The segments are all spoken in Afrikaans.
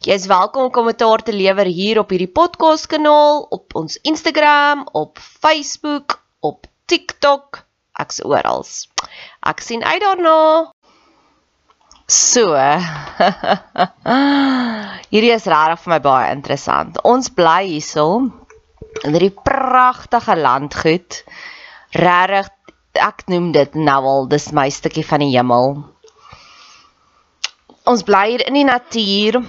Jy is welkom om kommentaar te lewer hier op hierdie podcast kanaal, op ons Instagram, op Facebook, op TikTok, ek's oral. Ek sien uit daarna. So. hierdie is regtig vir my baie interessant. Ons bly hierso in hierdie pragtige landgoed. Regtig ek noem dit nou al dis my stukkie van die hemel. Ons bly hier in die natuur.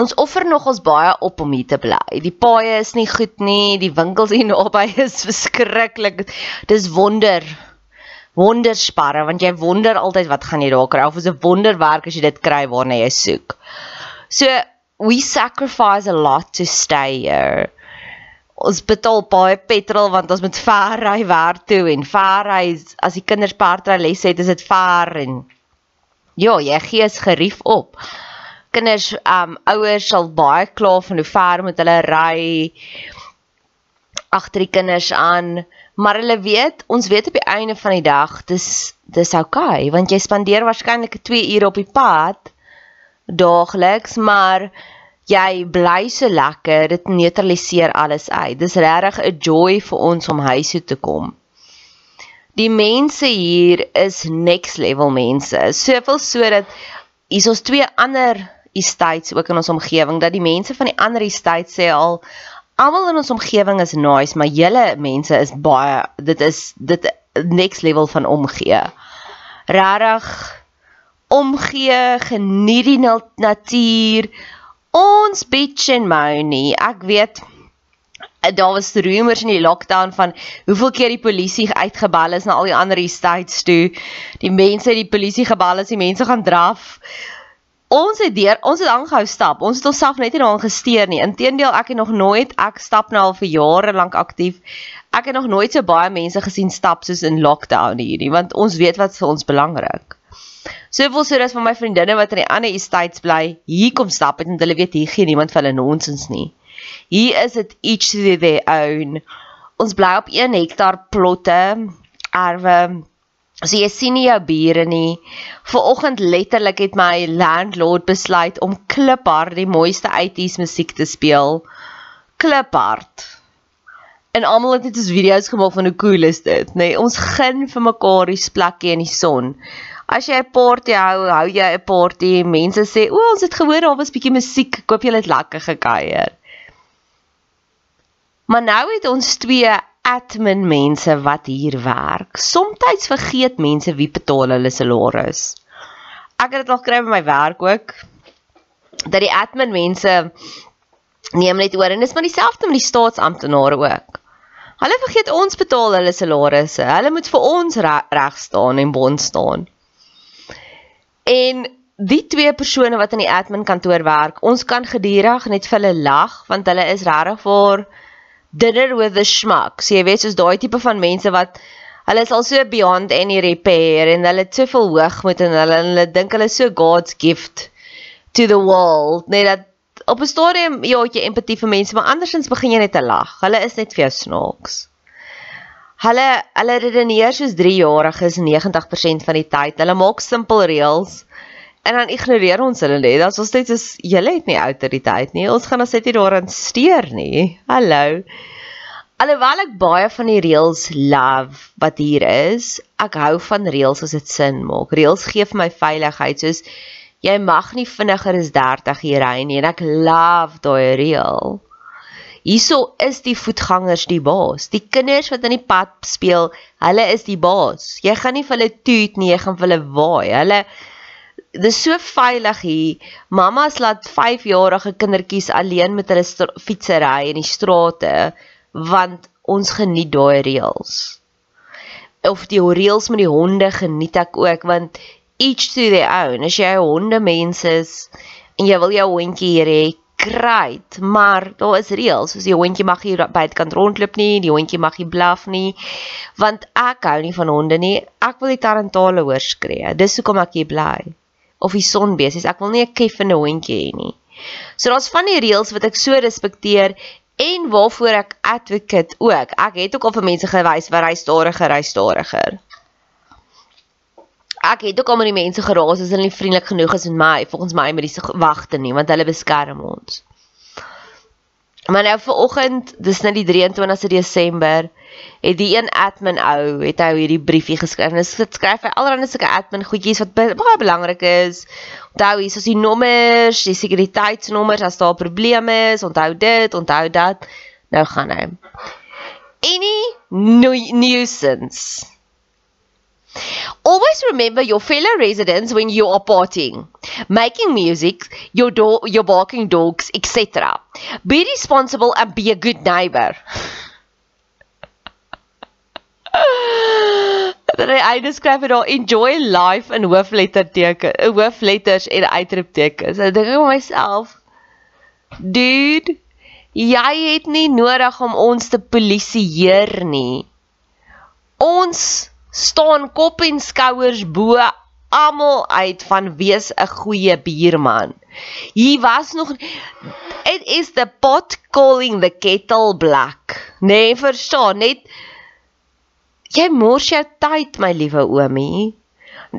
Ons offer nogals baie op om hier te bly. Die paaie is nie goed nie, die winkels hier naby is verskriklik. Dis wonder. Wondersparre want jy wonder altyd wat gaan jy daar kry of is 'n wonderwerk as jy dit kry waarna jy soek. So we sacrifice a lot to stay here. Ons betaal baie petrol want ons moet ver ry werk toe en ver ry as die kinders perdry les het, is dit ver en ja, jy gee is gerief op kinders um ouers sal baie kla van hoe ver moet hulle ry agter die kinders aan. Maar hulle weet ons weet op die einde van die dag dis dis oukei okay, want jy spandeer waarskynlik 2 ure op die pad daagliks maar jy bly so lekker dit neutraliseer alles uit. Dis regtig 'n joy vir ons om huis toe te kom. Die mense hier is next level mense. Soveel sodat hier is twee ander estates ook in ons omgewing dat die mense van die ander estates sê al almal in ons omgewing is nice, maar julle mense is baie dit is dit next level van omgee. Rarig omgee, geniet die natuur. Ons bitch and moany. Ek weet daar was rumors in die lockdown van hoeveel keer die polisie uitgebal is na al die ander estates toe. Die mense die polisie gebal is, die mense gaan draf ons het deur ons het aangehou stap. Ons het onsself net nie daaraan gesteer nie. Inteendeel, ek het nog nooit ek stap nou al vir jare lank aktief. Ek het nog nooit so baie mense gesien stap soos in lockdown hierdie, want ons weet wat vir ons belangrik. Soveel so dat van my vriendinne wat in die ander estates bly, hier kom stap het en hulle weet hier geen iemand vir hulle nonsens nie. Hier is dit each to their own. Ons bly op 1 hektaar plotte, erwe So jy sien nie jou bure nie. Vanoggend letterlik het my landlord besluit om kliphard die mooiste 80s musiek te speel. Kliphard. En almal het net ons video's gemaak van hoe cool is dit, nê? Nee, ons gun vir mekaar die plekkie in die son. As jy 'n party hou, hou jy 'n party. Mense sê, "O, ons het gehoor daar was 'n bietjie musiek. Ek hoop julle het lekker gekuier." Maar nou het ons twee admin mense wat hier werk. Somstyds vergeet mense wie betaal hulle salaris. Ek het dit al kry by my werk ook dat die admin mense neem net oor en dis maar dieselfde met die staatsamptenare ook. Hulle vergeet ons betaal hulle salarisse. Hulle moet vir ons reg staan en bond staan. En die twee persone wat in die admin kantoor werk, ons kan gedurig net vir hulle lag want hulle is regtig vir dinner with the schmuck. So jy weet soos daai tipe van mense wat hulle is al so beyond any repair en hulle te veel hoog moet en hulle hulle dink hulle is so God's gift to the world. Nee dat op 'n stadium ja, het jy empatie vir mense, maar andersins begin jy net te lag. Hulle is net vir jou snaaks. Hulle hulle redeneer soos 3-jariges 90% van die tyd. Hulle maak simpel reëls en dan ignoreer ons hulle net. Dat ons net soos julle het nie autoriteit nie. Ons gaan ons net nie daaraan steur nie. Hallo. Alhoewel ek baie van die reëls love wat hier is, ek hou van reëls as dit sin maak. Reëls gee vir my veiligheid soos jy mag nie vinniger as 30 hier ry nie en ek love daai reël. Hierso is die voetgangers die baas. Die kinders wat in die pad speel, hulle is die baas. Jy gaan nie vir hulle toet nie, jy gaan vir hulle waai. Hulle dis so veilig hier. Mamas laat 5-jarige kindertjies alleen met hulle fietsery in die strate want ons geniet daai reëls. Of die reëls met die honde geniet ek ook want each to their own. As jy hondemens is en jy wil jou hondjie hier hê, great, maar daar is reëls. Soos die hondjie mag hier buitekant rondloop nie, die hondjie mag nie blaf nie, want ek hou nie van honde nie. Ek wil die tarantale hoor skree. Dis hoekom ek hier bly. Of die sonbesies. Ek wil nie 'n keffende hondjie hê nie. So daar's van die reëls wat ek so respekteer en waarvoor ek advocate ook. Ek het ook al vir mense gewys wat ry stadiger, ry stadiger ek het ook al met die mense geraas as hulle nie vriendelik genoeg is met my volgens my met die wagte nie want hulle beskerm ons. Maar nou vir oggend, dis nou die 23ste Desember, het die een admin ou het hy hierdie briefie geskryf. Dit skryf hy allerhande sulke admin goedjies wat baie belangrik is. Onthou hier is die nommers, die sekuriteitsnommers as daar probleme is, onthou dit, onthou dat. Nou gaan hy. Any nuisance Always remember your fellow residents when you are partying, making music, your do- your barking dogs, etc. Be responsible and be a good neighbor. Dan hy skryf dit daar enjoy life in hoofletter teken, hoofletters en uitroeptekens. Ek dink aan myself. Dude, jy het nie nodig om ons te polisieer nie. Ons staan kop en skouers bo almal uit van wees 'n goeie buurman. Hier was nog it is the pot calling the kettle black. Nee, verstaan, net jy mors jou tyd, my liewe oomie.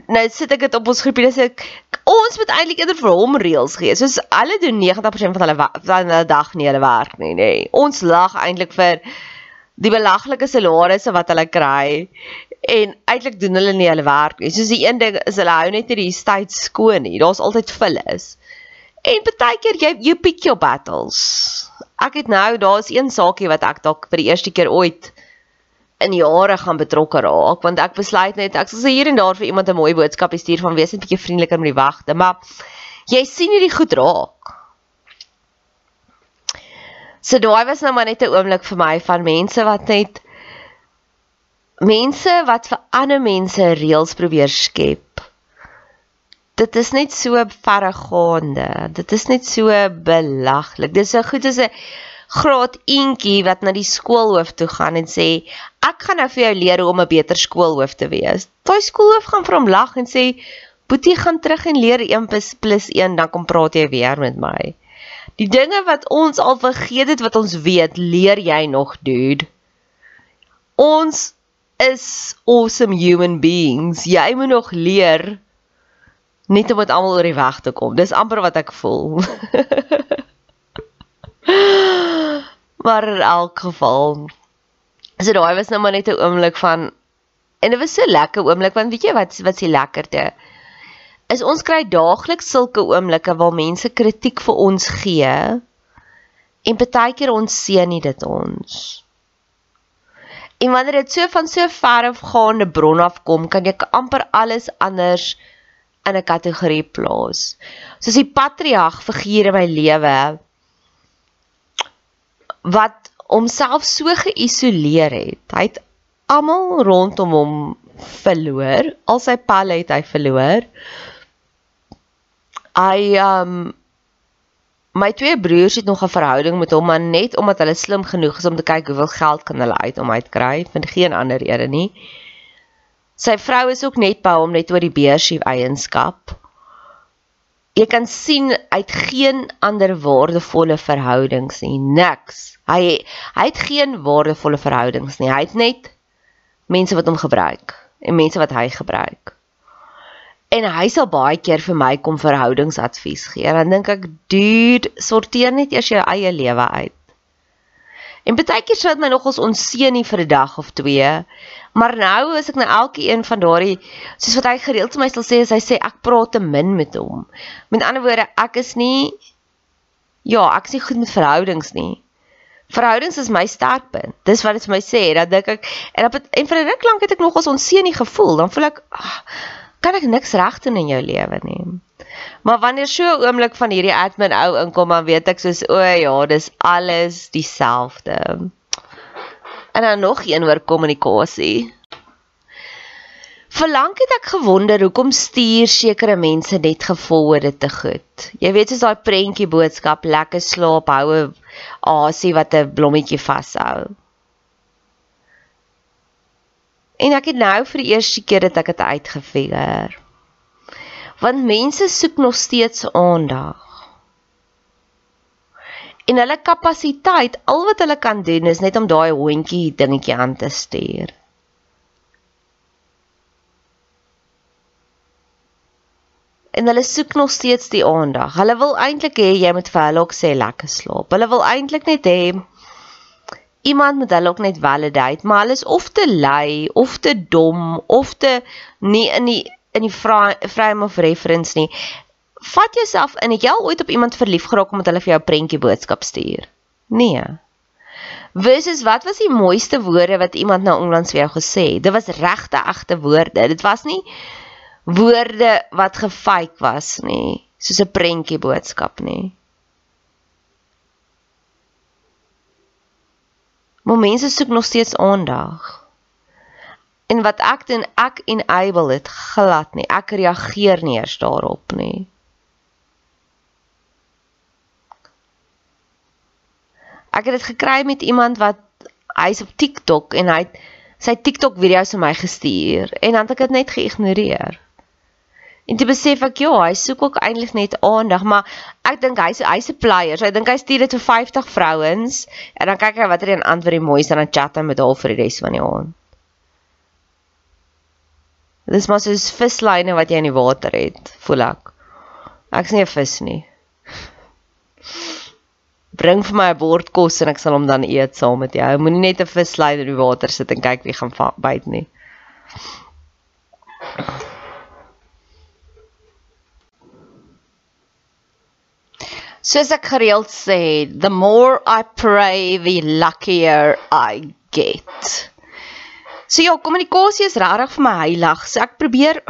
Nou sit ek dit op ons groepie, dis ek ons moet eintlik eerder vir hom reëls gee. Soos hulle doen 90% van hulle van hulle dag nie hulle werk nie, nê. Nee. Ons lag eintlik vir die belaglike salarisse wat hulle kry en eintlik doen hulle nie hulle werk nie. Soos die een ding is hulle hou net hierdie tyd skoon nie. Daar's altyd vullis. En baie keer jy you pick your battles. Ek het nou, daar's een saakie wat ek dalk vir die eerste keer ooit in jare gaan betrokke raak, want ek besluit net ek sal hier en daar vir iemand 'n mooi boodskap stuur van wees net 'n bietjie vriendeliker met die wagte, maar jy sien hierdie goed raak. So daai was nou maar net 'n oomblik vir my van mense wat net mense wat vir ander mense reëls probeer skep. Dit is net so verregaande. Dit is net so belaglik. Dis so goed as 'n graad eentjie wat na die skoolhoof toe gaan en sê ek gaan nou vir jou leer hoe om 'n beter skoolhoof te wees. Daai skoolhoof gaan vir hom lag en sê Boetie gaan terug en leer 1 plus 1 dan kom praat jy weer met my. Die dinge wat ons al vergeet het wat ons weet, leer jy nog, dude. Ons is awesome human beings. Jy moet nog leer net om met almal oor die weg te kom. Dis amper wat ek voel. maar in elk geval so daai was nou maar net 'n oomblik van en dit was so lekker oomblik want weet jy wat wat se lekkerte is ons kry daagliks sulke oomblikke waar mense kritiek vir ons gee En partykeer ons sien nie dit ons. En wanneer dit so van so ver af gaande bron af kom, kan jy amper alles anders in 'n kategorie plaas. Soos die patriarg figuur in my lewe wat homself so geïsoleer het. Hy het almal rondom hom verloor. Al sy palle het hy verloor. Hy um my twee broers het nog 'n verhouding met hom, maar net omdat hulle slim genoeg is om te kyk hoeveel geld kan hulle uit om uit kry, vind geen ander rede nie. Sy vrou is ook net by hom net oor die beursie eienskap. Jy kan sien uit geen ander waardevolle verhoudings nie, niks. Hy hy het geen waardevolle verhoudings nie. Hy het net mense wat hom gebruik en mense wat hy gebruik en hy sal baie keer vir my kom verhoudingsadvies gee. Dan dink ek, dude, sorteer net eers jou eie lewe uit. En baie keer sou dit my nogals onseën nie vir 'n dag of twee. Maar nou as ek nou elke een van daardie soos wat hy gereeld vir my sal sê, hy sê ek praat te min met hom. Met ander woorde, ek is nie ja, ek is nie goed met verhoudings nie. Verhoudings is my sterkpunt. Dis wat dit vir my sê. Dan dink ek en op en vir 'n ruk lank het ek nogals onseën nie gevoel. Dan voel ek ach, kan ek niks reg doen in jou lewe nie. Maar wanneer so 'n oomblik van hierdie admin ou inkom, dan weet ek soos o ja, dis alles dieselfde. En dan nog een oor kommunikasie. Verlang het ek gewonder hoekom stuur sekere mense net gevolgde te goed. Jy weet soos daai prentjie boodskap, lekker slaap, houe asie wat 'n blommetjie vashou. En ek het nou vir die eerste keer dit ek het uitgefigure. Want mense soek nog steeds aandag. En hulle kapasiteit, al wat hulle kan doen is net om daai hondjie dingetjie aan te stuur. En hulle soek nog steeds die aandag. Hulle wil eintlik hê jy moet vir hulle ook sê lekker slaap. Hulle wil eintlik net hê iemand moet hulle ook net validate, maar hulle is of te lui of te dom of te nie in die in die frame of reference nie. Vat jouself in, het jy al ooit op iemand verlief geraak omdat hulle vir jou 'n prentjie boodskap stuur? Nee. Versus wat was die mooiste woorde wat iemand nou onlangs vir jou gesê het? Dit was regte egte woorde. Dit was nie woorde wat gefake was nie, soos 'n prentjie boodskap nie. Maar mense soek nog steeds aandag. En wat ek doen, ek enable dit glad nie. Ek reageer nie eers daarop nie. Ek het dit gekry met iemand wat hy's op TikTok en hy het sy TikTok video's aan my gestuur en dan het ek dit net geïgnoreer. En toe besef ek ja, hy soek ook eintlik net aandag, maar ek dink hy's hy's 'n player. So ek dink hy stuur dit vir 50 vrouens en dan kyk hy watter een antwoord die mooiste en dan chat hy met haar vir die res van die aand. Dis maar soos vislyne wat jy in die water het, voel ek. Ek's nie 'n vis nie. Bring vir my 'n bord kos en ek sal hom dan eet saam met jou. Moenie net 'n vislyn in die water sit en kyk wie gaan byt nie. Soos ek gereeld sê, the more I pray, the luckier I get. So ja, kommunikasie is regtig vir my heilig. So ek probeer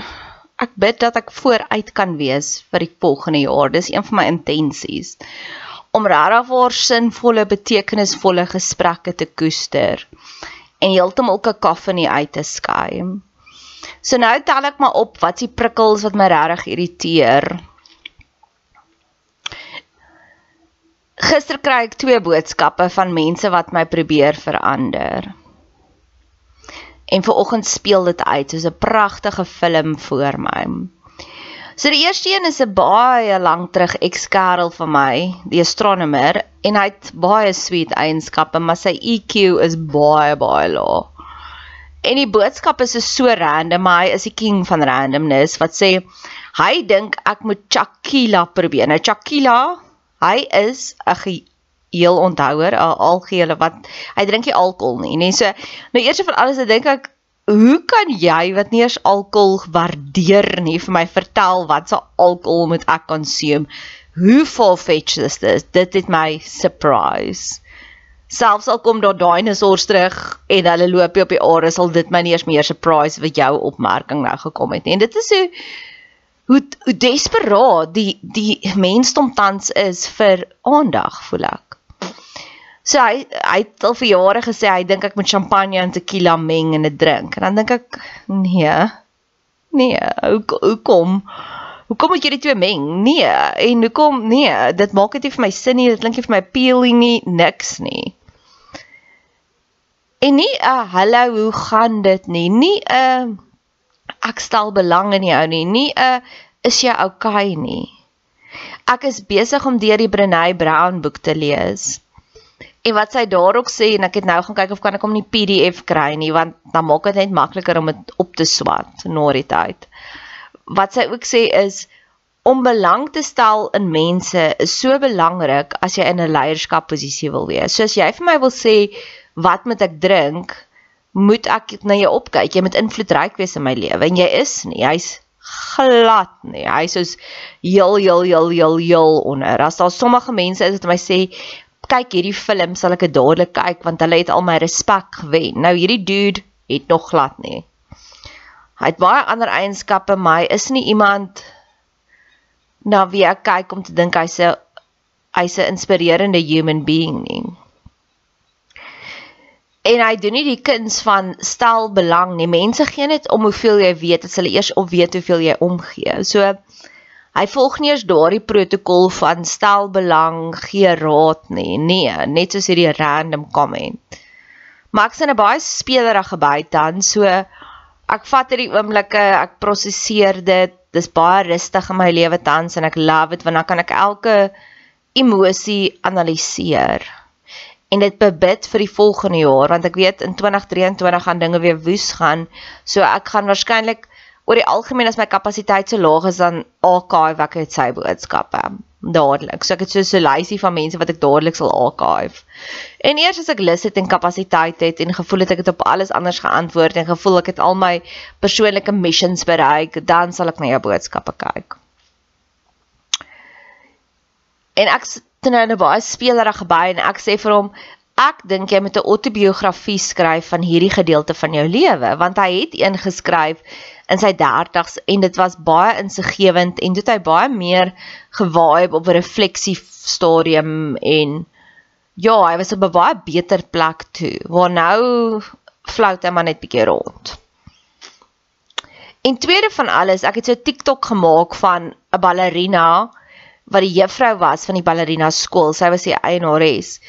ek bid dat ek vooruit kan wees vir die volgende jaar. Dis een van my intensies om regtig waar sinvolle, betekenisvolle gesprekke te koester en heeltemal kakofonie uit te skei. So nou tel ek maar op wat se prikkels wat my regtig irriteer Gister kry ek twee boodskappe van mense wat my probeer verander. En vanoggend speel dit uit soos 'n pragtige film voor my. So die eerste een is 'n baie lank terug ex-kerel van my, die astronomer, en hy het baie sweet eienskappe, maar sy EQ is baie baie laag. En die boodskap is so random, maar hy is die king van randomness wat sê hy dink ek moet Chakila probeer. Nou Chakila Hy is 'n heel onthouer, 'n algehele wat hy drink nie alkohol nie. Nee, so nou eers van alles, ek dink ek hoe kan jy wat nie eens alkohol waardeer nie vir my vertel wat se alkohol moet ek konsume hoe far-fetched is dit? Dit het my surprise. Selfs al kom daar dinosaurs terug en hulle loop op die aarde, sal dit my nie eens meer surprise wat jou opmerking nou gekom het nie. En dit is hoe hoe, hoe desperaat die die mensdom tans is vir aandag, voel ek. So hy hy het al vir jare gesê hy dink ek moet champagne en tequila meng en dit drink. En dan dink ek nee. Nee, hoe hoekom? Hoekom moet jy die twee meng? Nee, en hoekom? Nee, dit maak dit nie vir my sin nie. Dit klink nie vir my appealing nie, niks nie. En nie 'n uh, hallo, hoe gaan dit nie? Nie 'n uh, ek stel belang in jou nie. Nie 'n uh, is jy okay nie. Ek is besig om deur die Brené Brown boek te lees. En wat sy daarop sê en ek het nou gaan kyk of kan ek hom nie PDF kry nie want dan maak dit net makliker om dit op te swat na die tyd. Wat sy ook sê is om belang te stel in mense is so belangrik as jy in 'n leierskapposisie wil wees. So as jy vir my wil sê wat moet ek drink, moet ek na jou opkyk. Jy moet invloedryk wees in my lewe en jy is nie. Hy's glad nie. Hy's soos heel heel heel heel heel onder. As daar sommige mense is wat my sê kyk hierdie film sal ek dit dadelik kyk want hulle het al my respek gewen. Nou hierdie dude het nog glad nie. Hy het baie ander eienskappe, maar hy is nie iemand na wie ek kyk om te dink hy's 'n hy's 'n inspirerende human being nie. En hy doen nie die kuns van stel belang nie. Mense gee net om hoeveel jy weet, as hulle eers op weet hoeveel jy omgee. So Hy volg nie eens daardie protokol van stel belang, gee raad nie. Nee, net soos hierdie random comment. Maar ek's in 'n baie spelerige by dan, so ek vat hierdie oomblikke, ek prosesseer dit. Dis baie rustig in my lewe tans en ek love dit want dan kan ek elke emosie analiseer. En dit bebid vir die volgende jaar want ek weet in 2023 gaan dinge weer woes gaan. So ek gaan waarskynlik oor die algemeen as my kapasiteit so laag is dan archive ek het sy boodskappe dadelik. So ek het so 'n lysie van mense wat ek dadelik sal archive. En eers as ek lus het en kapasiteit het en gevoel het ek het op alles anders geantwoord en gevoel ek het al my persoonlike missions bereik, dan sal ek na jou boodskappe kyk. En ek sit nou in 'n baie spelerige by en ek sê vir hom Ek dink jy moet 'n autobiografie skryf van hierdie gedeelte van jou lewe want hy het een geskryf in sy 30's en dit was baie insiggewend en dit het hy baie meer gewaai op 'n refleksie stadium en ja, hy was op 'n baie beter plek toe. Waar nou flout hy maar net bietjie rond. En tweede van alles, ek het so 'n TikTok gemaak van 'n ballerina wat die juffrou was van die ballerina skool. Sy was die eienares.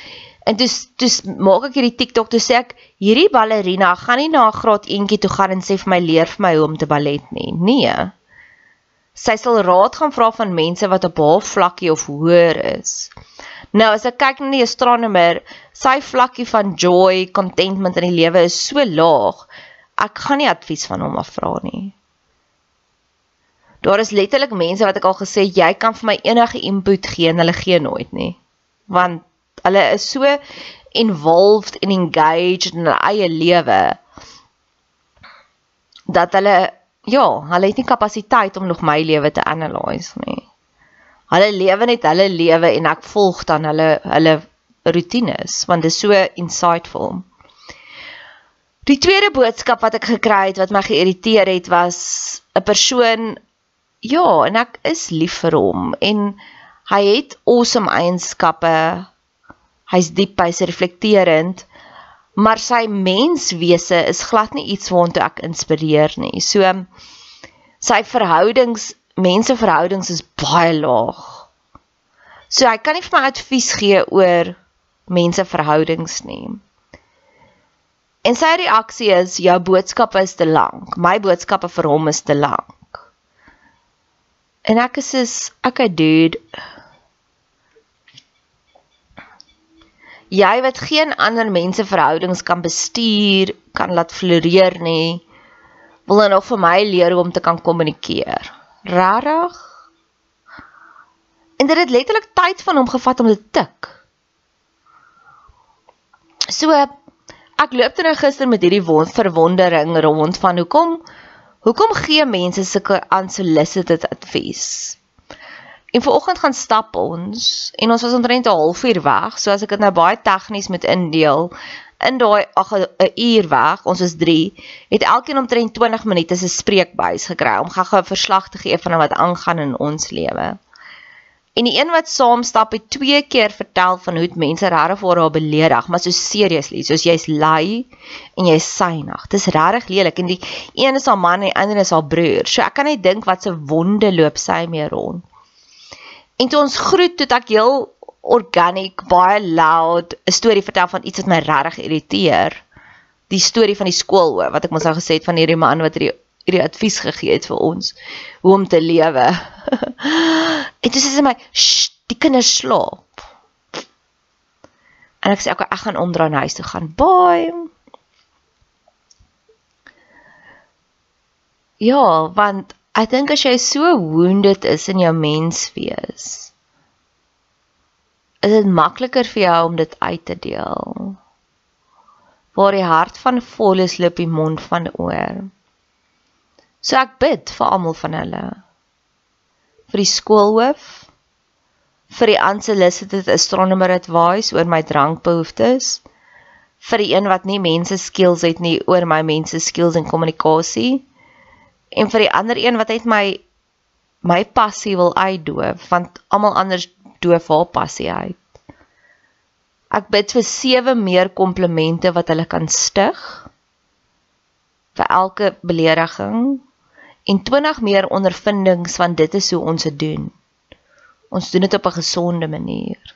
En toe toe maak ek hierdie TikTok toe sê ek hierdie ballerina gaan nie na graad eentjie toe gaan en sê vir my leer vir my hoe om te ballet nie. Nee. Sy sal raad gaan vra van mense wat op haar vlakkie of hoër is. Nou as ek kyk na die astronomer, sy vlakkie van joy, contentment in die lewe is so laag. Ek gaan nie advies van hom afvra nie. Daar is letterlik mense wat ek al gesê jy kan vir my enige input gee en hulle gee nooit nie. Want Hulle is so involved en engaged in hulle eie lewe dat hulle ja, hulle het nie kapasiteit om nog my lewe te analyse nie. Hulle lewe net hulle lewe en ek volg dan hulle hulle rotines want dit is so insightful. Die tweede boodskap wat ek gekry het wat my geïrriteer het was 'n persoon ja, en ek is lief vir hom en hy het awesome eienskappe Hy's diep, hy's reflekterend, maar sy menswese is glad nie iets waartoe ek inspireer nie. So sy verhoudings, menseverhoudings is baie laag. So hy kan nie vir my advies gee oor menseverhoudings nie. En sy reaksie is jou boodskappe is te lank. My boodskappe vir hom is te lank. En ek is ek 'n dude jy wat geen ander mense verhoudings kan bestuur, kan laat floreer nie, wil dan nog vir my leer hoe om te kan kommunikeer. Rarig. En dit het letterlik tyd van hom gevat om te tik. So ek loop dan nou gister met hierdie verwondering rond van hoekom hoekom gee mense sulke unsolicited advies? En vanoggend gaan stap ons en ons was omtrent 'n halfuur weg, so as ek dit nou baie tegnies moet indeel, in daai 'n uur weg, ons is 3, het elkeen omtrent 20 minute se spreekbuis gekry om gou-gou 'n verslag te gee van wat aangaan in ons lewe. En die een wat saam stap het twee keer vertel van hoe mense regtig vir haar beledig, maar so seriously, soos jy's lui en jy's synig. Dis regtig lelik en die een is haar man en die ander is haar broer. So ek kan net dink wat se wonde loop sy mee rond. En toe ons groet, toe ek heel organic, baie loud 'n storie vertel van iets wat my regtig irriteer. Die storie van die skool hoor wat ek mos nou gesê het van hierdie man wat hierdie hierdie advies gegee het vir ons hoe om te lewe. en dit is my, die kinders slaap. En ek sê ek ek gaan omdraai na huis toe gaan. Bye. Ja, want ek dink as jy so wounded is in jou menswees, is dit makliker vir jou om dit uit te deel. Waar die hart van vol is, loop die mond van oor. So ek bid vir almal van hulle. Vir die skoolhoof, vir die unsolicited astronomer advice oor my drankbehoeftes, vir die een wat nie mense skills het nie oor my mense skills en kommunikasie, en vir die ander een wat net my my passie wil uitdoof, want almal anders doof haar passie uit. Ek bid vir sewe meer komplimente wat hulle kan stig vir elke belediging en 20 meer ondervindings van dit is hoe ons dit doen. Ons doen dit op 'n gesonde manier.